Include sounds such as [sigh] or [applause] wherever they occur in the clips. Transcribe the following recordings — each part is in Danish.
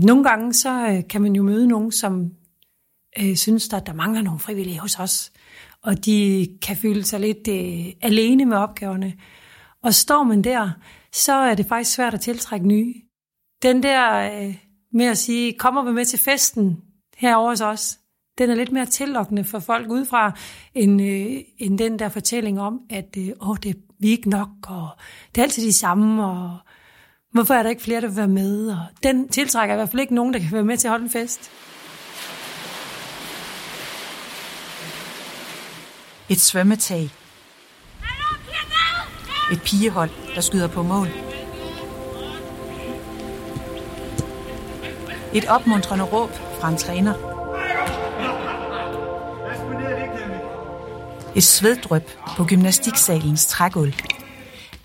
Nogle gange så øh, kan man jo møde nogen, som øh, synes, at der mangler nogle frivillige hos os, og de kan føle sig lidt øh, alene med opgaverne. Og står man der, så er det faktisk svært at tiltrække nye. Den der øh, med at sige, kommer vi med til festen herovre hos os, den er lidt mere tillokkende for folk udefra, end, øh, end den der fortælling om, at øh, åh, det, vi er ikke nok, og det er altid de samme, og hvorfor er der ikke flere, der vil være med? Og den tiltrækker i hvert fald ikke nogen, der kan være med til at holde en fest. Et svømmetag. Et pigehold, der skyder på mål. Et opmuntrende råb fra en træner. Et sveddrøb på gymnastiksalens trægulv.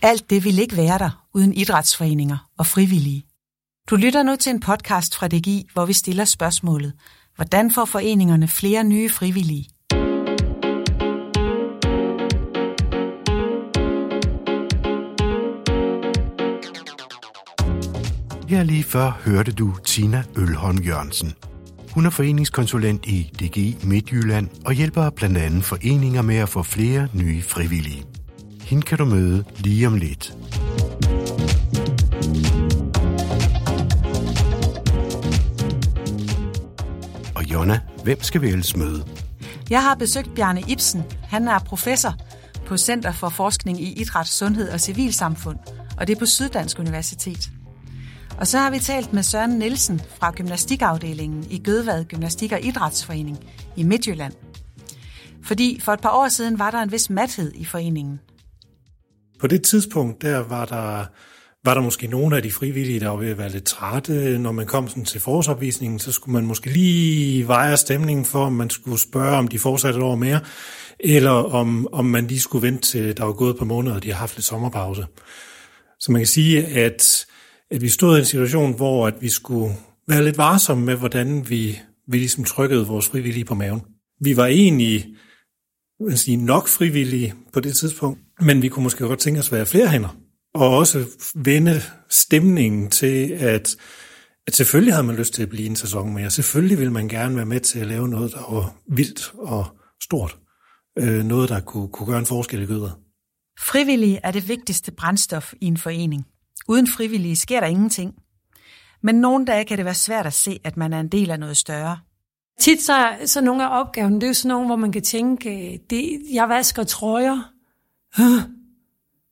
Alt det ville ikke være der uden idrætsforeninger og frivillige. Du lytter nu til en podcast fra DGI, hvor vi stiller spørgsmålet, hvordan får foreningerne flere nye frivillige? Her lige før hørte du Tina Ølholm Jørgensen. Hun er foreningskonsulent i DGI Midtjylland og hjælper blandt andet foreninger med at få flere nye frivillige. Hende kan du møde lige om lidt. Hvem skal vi ellers møde? Jeg har besøgt Bjarne Ibsen. Han er professor på Center for Forskning i Idræt, Sundhed og Civilsamfund, og det er på Syddansk Universitet. Og så har vi talt med Søren Nielsen fra gymnastikafdelingen i Gødvad Gymnastik og Idrætsforening i Midtjylland. Fordi for et par år siden var der en vis mathed i foreningen. På det tidspunkt, der var der, var der måske nogle af de frivillige, der var ved at være lidt trætte. Når man kom sådan til forårsopvisningen, så skulle man måske lige veje stemningen for, om man skulle spørge, om de fortsatte et år mere, eller om, om man lige skulle vente til, der var gået et par måneder, og de har haft lidt sommerpause. Så man kan sige, at at vi stod i en situation, hvor at vi skulle være lidt varsomme med, hvordan vi, vi ligesom trykkede vores frivillige på maven. Vi var egentlig man sige, nok frivillige på det tidspunkt, men vi kunne måske godt tænke os at være flere hænder. Og også vende stemningen til, at, at selvfølgelig havde man lyst til at blive en sæson mere. Selvfølgelig ville man gerne være med til at lave noget, der var vildt og stort. Øh, noget, der kunne, kunne gøre en forskel i gøder. Frivillige er det vigtigste brændstof i en forening. Uden frivillige sker der ingenting. Men nogle dage kan det være svært at se, at man er en del af noget større. Tit så, så nogle af opgaven, det er jo sådan nogle, hvor man kan tænke, det, jeg vasker trøjer.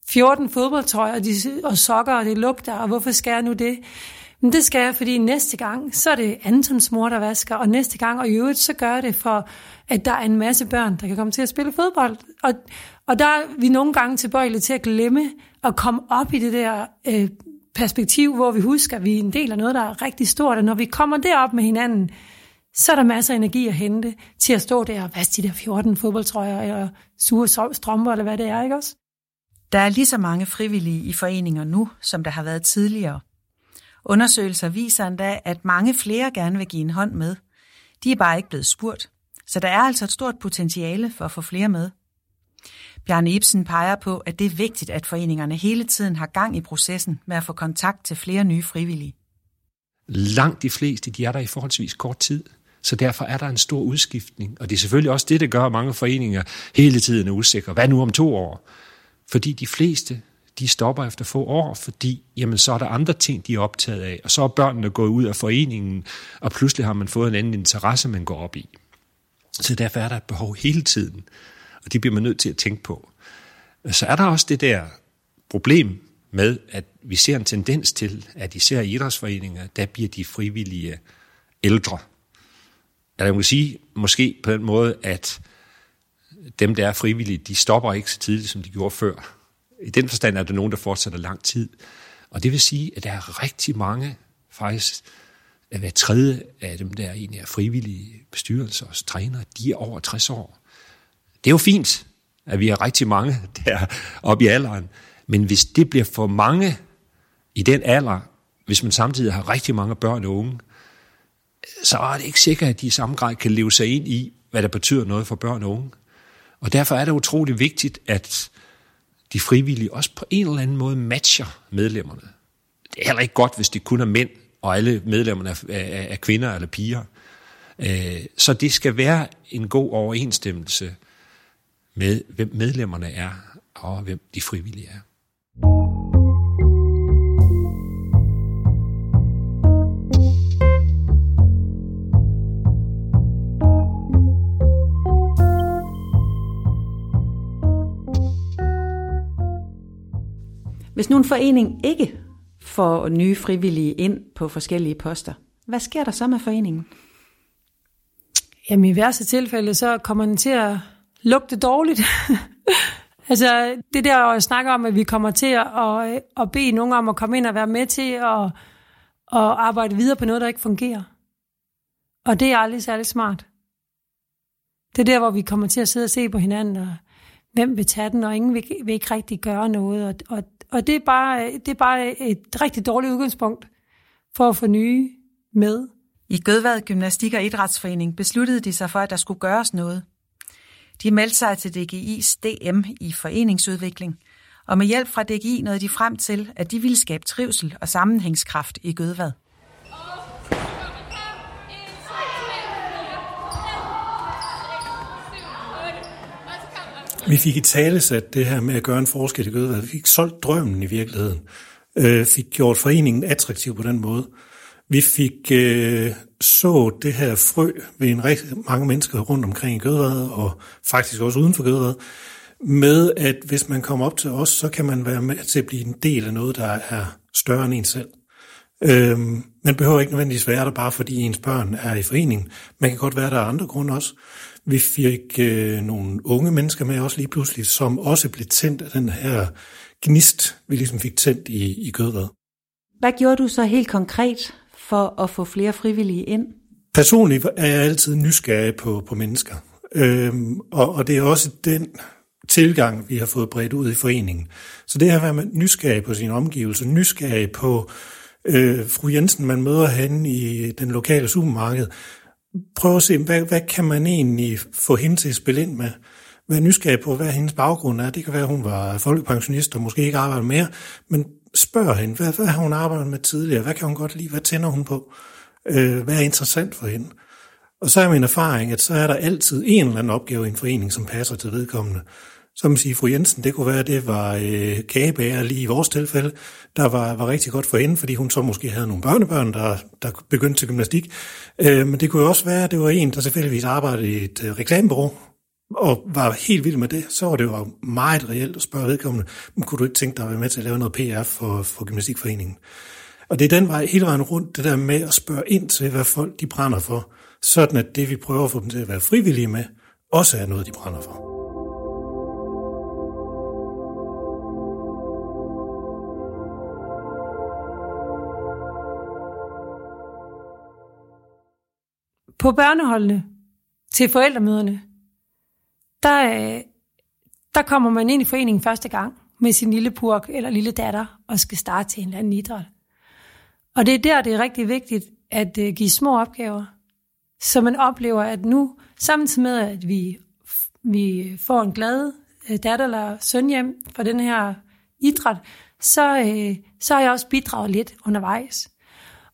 14 fodboldtrøjer de, og sokker, og det lugter, og hvorfor skal jeg nu det? Men det skal jeg, fordi næste gang, så er det Antons mor, der vasker, og næste gang, og i øvrigt, så gør det for, at der er en masse børn, der kan komme til at spille fodbold. Og, og der er vi nogle gange tilbøjelige til at glemme at komme op i det der øh, perspektiv, hvor vi husker, at vi er en del af noget, der er rigtig stort, og når vi kommer derop med hinanden, så er der masser af energi at hente til at stå der og vaske de der 14 fodboldtrøjer, eller sure strømper, eller hvad det er, ikke også? Der er lige så mange frivillige i foreninger nu, som der har været tidligere. Undersøgelser viser endda, at mange flere gerne vil give en hånd med. De er bare ikke blevet spurgt. Så der er altså et stort potentiale for at få flere med. Bjarne Ibsen peger på, at det er vigtigt, at foreningerne hele tiden har gang i processen med at få kontakt til flere nye frivillige. Langt de fleste, de er der i forholdsvis kort tid. Så derfor er der en stor udskiftning. Og det er selvfølgelig også det, der gør, at mange foreninger hele tiden er usikre. Hvad nu om to år? Fordi de fleste, de stopper efter få år, fordi jamen, så er der andre ting, de er optaget af. Og så er børnene gået ud af foreningen, og pludselig har man fået en anden interesse, man går op i. Så derfor er der et behov hele tiden og det bliver man nødt til at tænke på. Så er der også det der problem med, at vi ser en tendens til, at især i idrætsforeninger, der bliver de frivillige ældre. Eller jeg må sige, måske på den måde, at dem, der er frivillige, de stopper ikke så tidligt, som de gjorde før. I den forstand er der nogen, der fortsætter lang tid. Og det vil sige, at der er rigtig mange, faktisk at hver tredje af dem, der egentlig er frivillige bestyrelser og trænere, de er over 60 år. Det er jo fint, at vi er rigtig mange der oppe i alderen, men hvis det bliver for mange i den alder, hvis man samtidig har rigtig mange børn og unge, så er det ikke sikkert, at de i samme grad kan leve sig ind i, hvad der betyder noget for børn og unge. Og derfor er det utrolig vigtigt, at de frivillige også på en eller anden måde matcher medlemmerne. Det er heller ikke godt, hvis det kun er mænd og alle medlemmerne er, er, er kvinder eller piger. Øh, så det skal være en god overensstemmelse med, hvem medlemmerne er, og hvem de frivillige er. Hvis nu en forening ikke får nye frivillige ind på forskellige poster, hvad sker der så med foreningen? Jamen i værste tilfælde, så kommer den til at lugte dårligt. [laughs] altså det der at snakke om, at vi kommer til at, at bede nogen om at komme ind og være med til at, at arbejde videre på noget, der ikke fungerer. Og det er aldrig særlig smart. Det er der, hvor vi kommer til at sidde og se på hinanden, og hvem vil tage den, og ingen vil, vil ikke rigtig gøre noget. Og, og, og det, er bare, det er bare et rigtig dårligt udgangspunkt for at få nye med. I Gødvad Gymnastik og Idrætsforening besluttede de sig for, at der skulle gøres noget. De meldte sig til DGI's DM i foreningsudvikling, og med hjælp fra DGI nåede de frem til, at de ville skabe trivsel og sammenhængskraft i Gødvad. Vi fik i talesat det her med at gøre en forskel i Gødevad. Vi fik solgt drømmen i virkeligheden. Øh, fik gjort foreningen attraktiv på den måde. Vi fik øh, så det her frø ved en rigtig mange mennesker rundt omkring i Gødevad, og faktisk også uden for Gødevad, med at hvis man kommer op til os, så kan man være med til at blive en del af noget, der er større end en selv. Øhm, man behøver ikke nødvendigvis være der, bare fordi ens børn er i foreningen. Man kan godt være der af andre grunde også. Vi fik øh, nogle unge mennesker med også lige pludselig, som også blev tændt af den her gnist, vi ligesom fik tændt i, i Gødvad. Hvad gjorde du så helt konkret for at få flere frivillige ind? Personligt er jeg altid nysgerrig på, på mennesker. Øhm, og, og det er også den tilgang, vi har fået bredt ud i foreningen. Så det her at være nysgerrig på sin omgivelser, nysgerrig på øh, fru Jensen, man møder henne i den lokale supermarked, prøve at se, hvad, hvad kan man egentlig få hende til at spille ind med? Vær nysgerrig på, hvad hendes baggrund er. Det kan være, at hun var folkepensionist og måske ikke arbejder mere, men spørg hende, hvad, hvad har hun arbejdet med tidligere? Hvad kan hun godt lide? Hvad tænder hun på? Øh, hvad er interessant for hende? Og så er min erfaring, at så er der altid en eller anden opgave i en forening, som passer til vedkommende. Så man siger, fru Jensen, det kunne være, at det var øh, kagebager lige i vores tilfælde, der var, var rigtig godt for hende, fordi hun så måske havde nogle børnebørn, der, der begyndte til gymnastik. Øh, men det kunne jo også være, at det var en, der selvfølgelig arbejdede i et øh, reklamebureau, og var helt vild med det, så var det jo meget reelt at spørge vedkommende, men kunne du ikke tænke dig at være med til at lave noget PR for, for Gymnastikforeningen? Og det er den vej hele vejen rundt, det der med at spørge ind til, hvad folk de brænder for, sådan at det, vi prøver at få dem til at være frivillige med, også er noget, de brænder for. På børneholdene til forældremøderne, der, øh, der kommer man ind i foreningen første gang med sin lille purk eller lille datter og skal starte til en eller anden idræt. Og det er der, det er rigtig vigtigt at øh, give små opgaver, så man oplever, at nu, samtidig med, at vi, vi får en glad øh, datter eller søn hjem for den her idræt, så, så har jeg også bidraget lidt undervejs.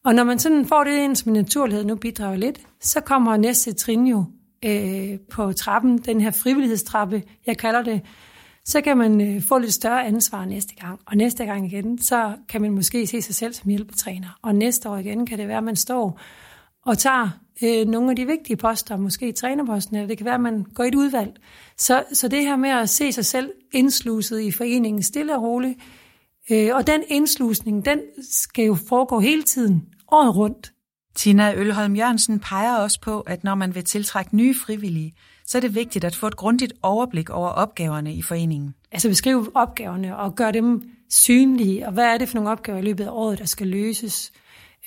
Og når man sådan får det ind som en naturlighed, nu bidrager lidt, så kommer næste trin jo øh, på trappen, den her frivillighedstrappe, jeg kalder det, så kan man øh, få lidt større ansvar næste gang. Og næste gang igen, så kan man måske se sig selv som hjælpetræner. Og næste år igen kan det være, at man står og tager øh, nogle af de vigtige poster, måske trænerposten, eller det kan være, at man går i et udvalg. Så, så det her med at se sig selv indsluset i foreningen stille og roligt, øh, og den indslusning, den skal jo foregå hele tiden, året rundt. Tina Ølholm Jørgensen peger også på, at når man vil tiltrække nye frivillige, så er det vigtigt at få et grundigt overblik over opgaverne i foreningen. Altså beskrive opgaverne og gøre dem synlige, og hvad er det for nogle opgaver i løbet af året, der skal løses?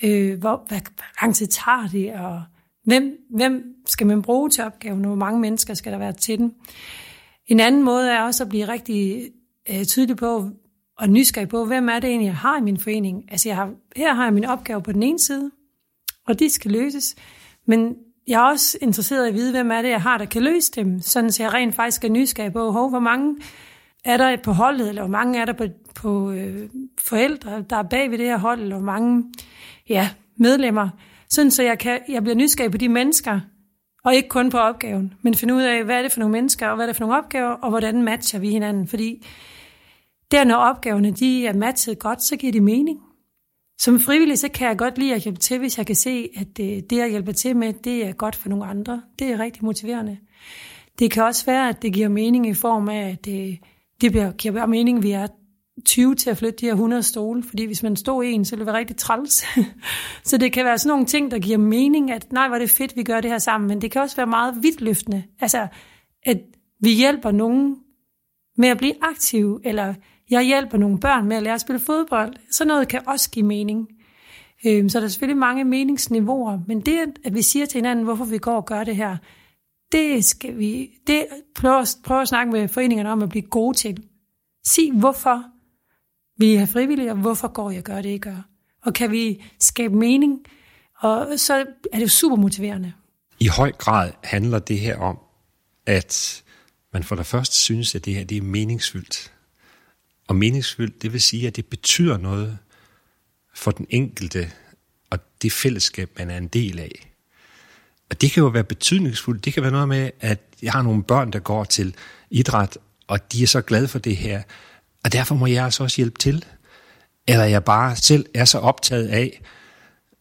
Øh, hvor, hvad, hvor lang tid tager det, og hvem, hvem skal man bruge til opgaven, hvor mange mennesker skal der være til den? En anden måde er også at blive rigtig øh, tydelig på, og nysgerrig på, hvem er det egentlig, jeg har i min forening? Altså jeg har, her har jeg min opgave på den ene side, og de skal løses. Men jeg er også interesseret i at vide, hvem er det, jeg har, der kan løse dem, sådan så jeg rent faktisk er nysgerrig på, hov, hvor mange er der på holdet, eller hvor mange er der på, på øh, forældre, der er bag ved det her hold, eller hvor mange ja, medlemmer, sådan så jeg, kan, jeg bliver nysgerrig på de mennesker, og ikke kun på opgaven, men finde ud af, hvad er det for nogle mennesker, og hvad er det for nogle opgaver, og hvordan matcher vi hinanden. Fordi der, når opgaverne de er matchet godt, så giver det mening. Som frivillig, så kan jeg godt lide at hjælpe til, hvis jeg kan se, at øh, det, det jeg hjælper til med, det er godt for nogle andre. Det er rigtig motiverende. Det kan også være, at det giver mening i form af, at det, det bliver, giver bare mening, at vi er 20 til at flytte de her 100 stole, fordi hvis man stod en, så ville det være rigtig træls. [laughs] så det kan være sådan nogle ting, der giver mening, at nej, hvor er det fedt, vi gør det her sammen, men det kan også være meget vidtløftende. Altså, at vi hjælper nogen med at blive aktiv, eller jeg hjælper nogle børn med at lære at spille fodbold. Så noget kan også give mening. Øhm, så der er selvfølgelig mange meningsniveauer, men det, at vi siger til hinanden, hvorfor vi går og gør det her, det skal vi det prøve, prøve at snakke med foreningerne om at blive gode til. Sig, hvorfor vi er frivillige, og hvorfor går jeg og gør det, I gør. Og kan vi skabe mening, og så er det super motiverende. I høj grad handler det her om, at man for det første synes, at det her det er meningsfyldt. Og meningsfyldt, det vil sige, at det betyder noget for den enkelte og det fællesskab, man er en del af. Og det kan jo være betydningsfuldt. Det kan være noget med, at jeg har nogle børn, der går til idræt, og de er så glade for det her. Og derfor må jeg altså også hjælpe til. Eller jeg bare selv er så optaget af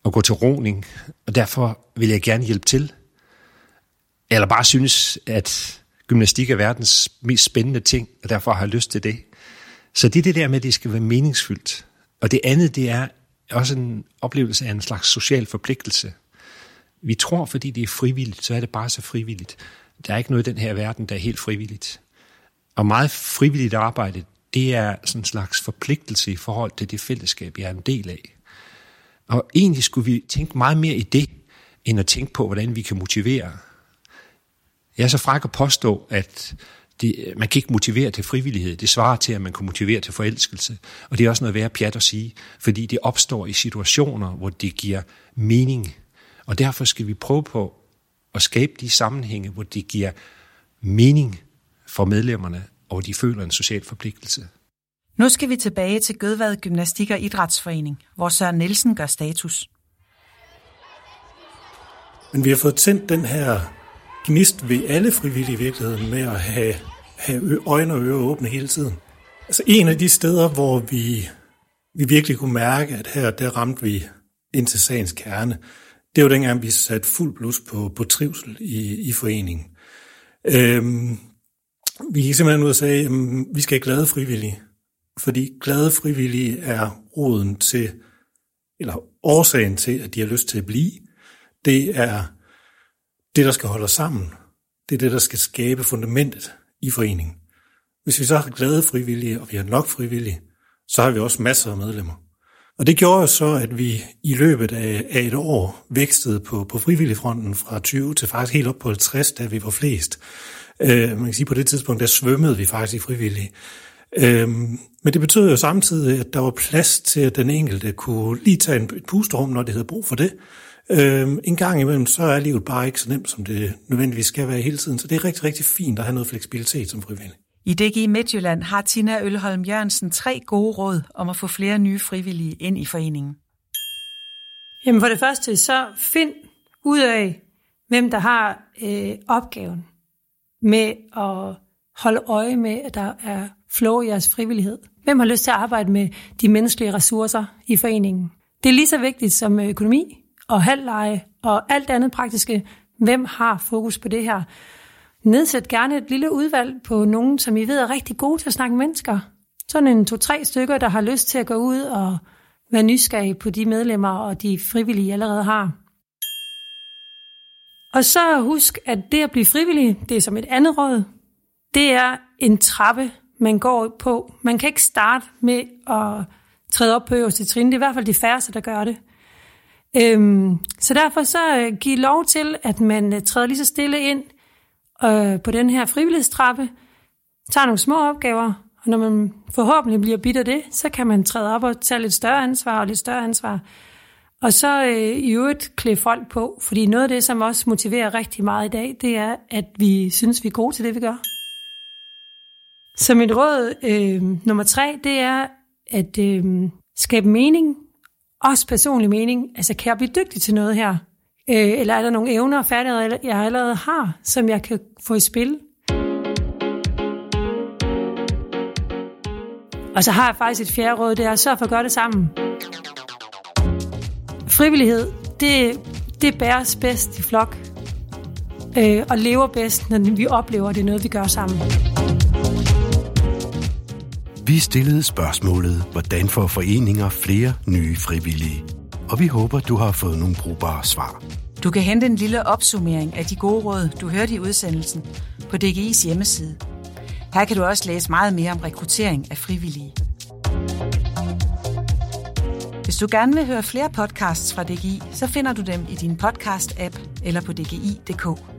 at gå til roning, og derfor vil jeg gerne hjælpe til. Eller bare synes, at gymnastik er verdens mest spændende ting, og derfor har jeg lyst til det. Så det er det der med, at det skal være meningsfyldt. Og det andet, det er også en oplevelse af en slags social forpligtelse. Vi tror, fordi det er frivilligt, så er det bare så frivilligt. Der er ikke noget i den her verden, der er helt frivilligt. Og meget frivilligt arbejde, det er sådan en slags forpligtelse i forhold til det fællesskab, jeg er en del af. Og egentlig skulle vi tænke meget mere i det, end at tænke på, hvordan vi kan motivere. Jeg er så fræk at påstå, at det, man kan ikke motivere til frivillighed. Det svarer til, at man kan motivere til forelskelse. Og det er også noget værd pjat at sige, fordi det opstår i situationer, hvor det giver mening. Og derfor skal vi prøve på at skabe de sammenhænge, hvor det giver mening for medlemmerne, og de føler en social forpligtelse. Nu skal vi tilbage til Gødvad Gymnastik og Idrætsforening, hvor Søren Nielsen gør status. Men vi har fået tændt den her gnist ved alle frivillige virkeligheden med at have, have øjne og ører åbne hele tiden. Altså en af de steder, hvor vi, vi virkelig kunne mærke, at her der ramte vi ind til sagens kerne, det var dengang, vi satte fuld blus på, på trivsel i, i foreningen. Øhm, vi gik simpelthen ud og sagde, at vi skal have glade frivillige. Fordi glade frivillige er roden til, eller årsagen til, at de har lyst til at blive. Det er det, der skal holde os sammen. Det er det, der skal skabe fundamentet i foreningen. Hvis vi så har glade frivillige, og vi har nok frivillige, så har vi også masser af medlemmer. Og det gjorde jo så, at vi i løbet af, af et år vækstede på, på frivilligfronten fra 20 til faktisk helt op på 50, da vi var flest. Øh, man kan sige, på det tidspunkt, der svømmede vi faktisk i frivillige. Øh, men det betød jo samtidig, at der var plads til, at den enkelte kunne lige tage en, et pusterum, når det havde brug for det. Øh, en gang imellem, så er livet bare ikke så nemt, som det nødvendigvis skal være hele tiden. Så det er rigtig, rigtig fint at have noget fleksibilitet som frivillig. I DG Midtjylland har Tina Ølholm Jørgensen tre gode råd om at få flere nye frivillige ind i foreningen. Jamen for det første, så find ud af, hvem der har øh, opgaven med at holde øje med, at der er flow i jeres frivillighed. Hvem har lyst til at arbejde med de menneskelige ressourcer i foreningen? Det er lige så vigtigt som økonomi og halvleje og alt andet praktiske. Hvem har fokus på det her? Nedsæt gerne et lille udvalg på nogen, som I ved er rigtig gode til at snakke mennesker. Sådan en to-tre stykker, der har lyst til at gå ud og være nysgerrig på de medlemmer og de frivillige, I allerede har. Og så husk, at det at blive frivillig, det er som et andet råd. Det er en trappe, man går på. Man kan ikke starte med at træde op på øverste trin. Det er i hvert fald de færreste, der gør det. Øhm, så derfor så øh, giv lov til, at man øh, træder lige så stille ind øh, på den her frivillighedstrappe, tager nogle små opgaver, og når man forhåbentlig bliver bidt af det, så kan man træde op og tage lidt større ansvar og lidt større ansvar. Og så øh, i øvrigt klæde folk på, fordi noget af det, som også motiverer rigtig meget i dag, det er, at vi synes, vi er gode til det, vi gør. Så mit råd øh, nummer tre, det er at øh, skabe mening også personlig mening. Altså, kan jeg blive dygtig til noget her? Øh, eller er der nogle evner og færdigheder, jeg allerede har, som jeg kan få i spil? Og så har jeg faktisk et fjerde råd, det er at sørge for at gøre det sammen. Frivillighed, det, det bæres bedst i flok, øh, og lever bedst, når vi oplever, at det er noget, vi gør sammen. Vi stillede spørgsmålet, hvordan får foreninger flere nye frivillige? Og vi håber, du har fået nogle brugbare svar. Du kan hente en lille opsummering af de gode råd, du hørte i udsendelsen på DGI's hjemmeside. Her kan du også læse meget mere om rekruttering af frivillige. Hvis du gerne vil høre flere podcasts fra DGI, så finder du dem i din podcast-app eller på dgi.dk.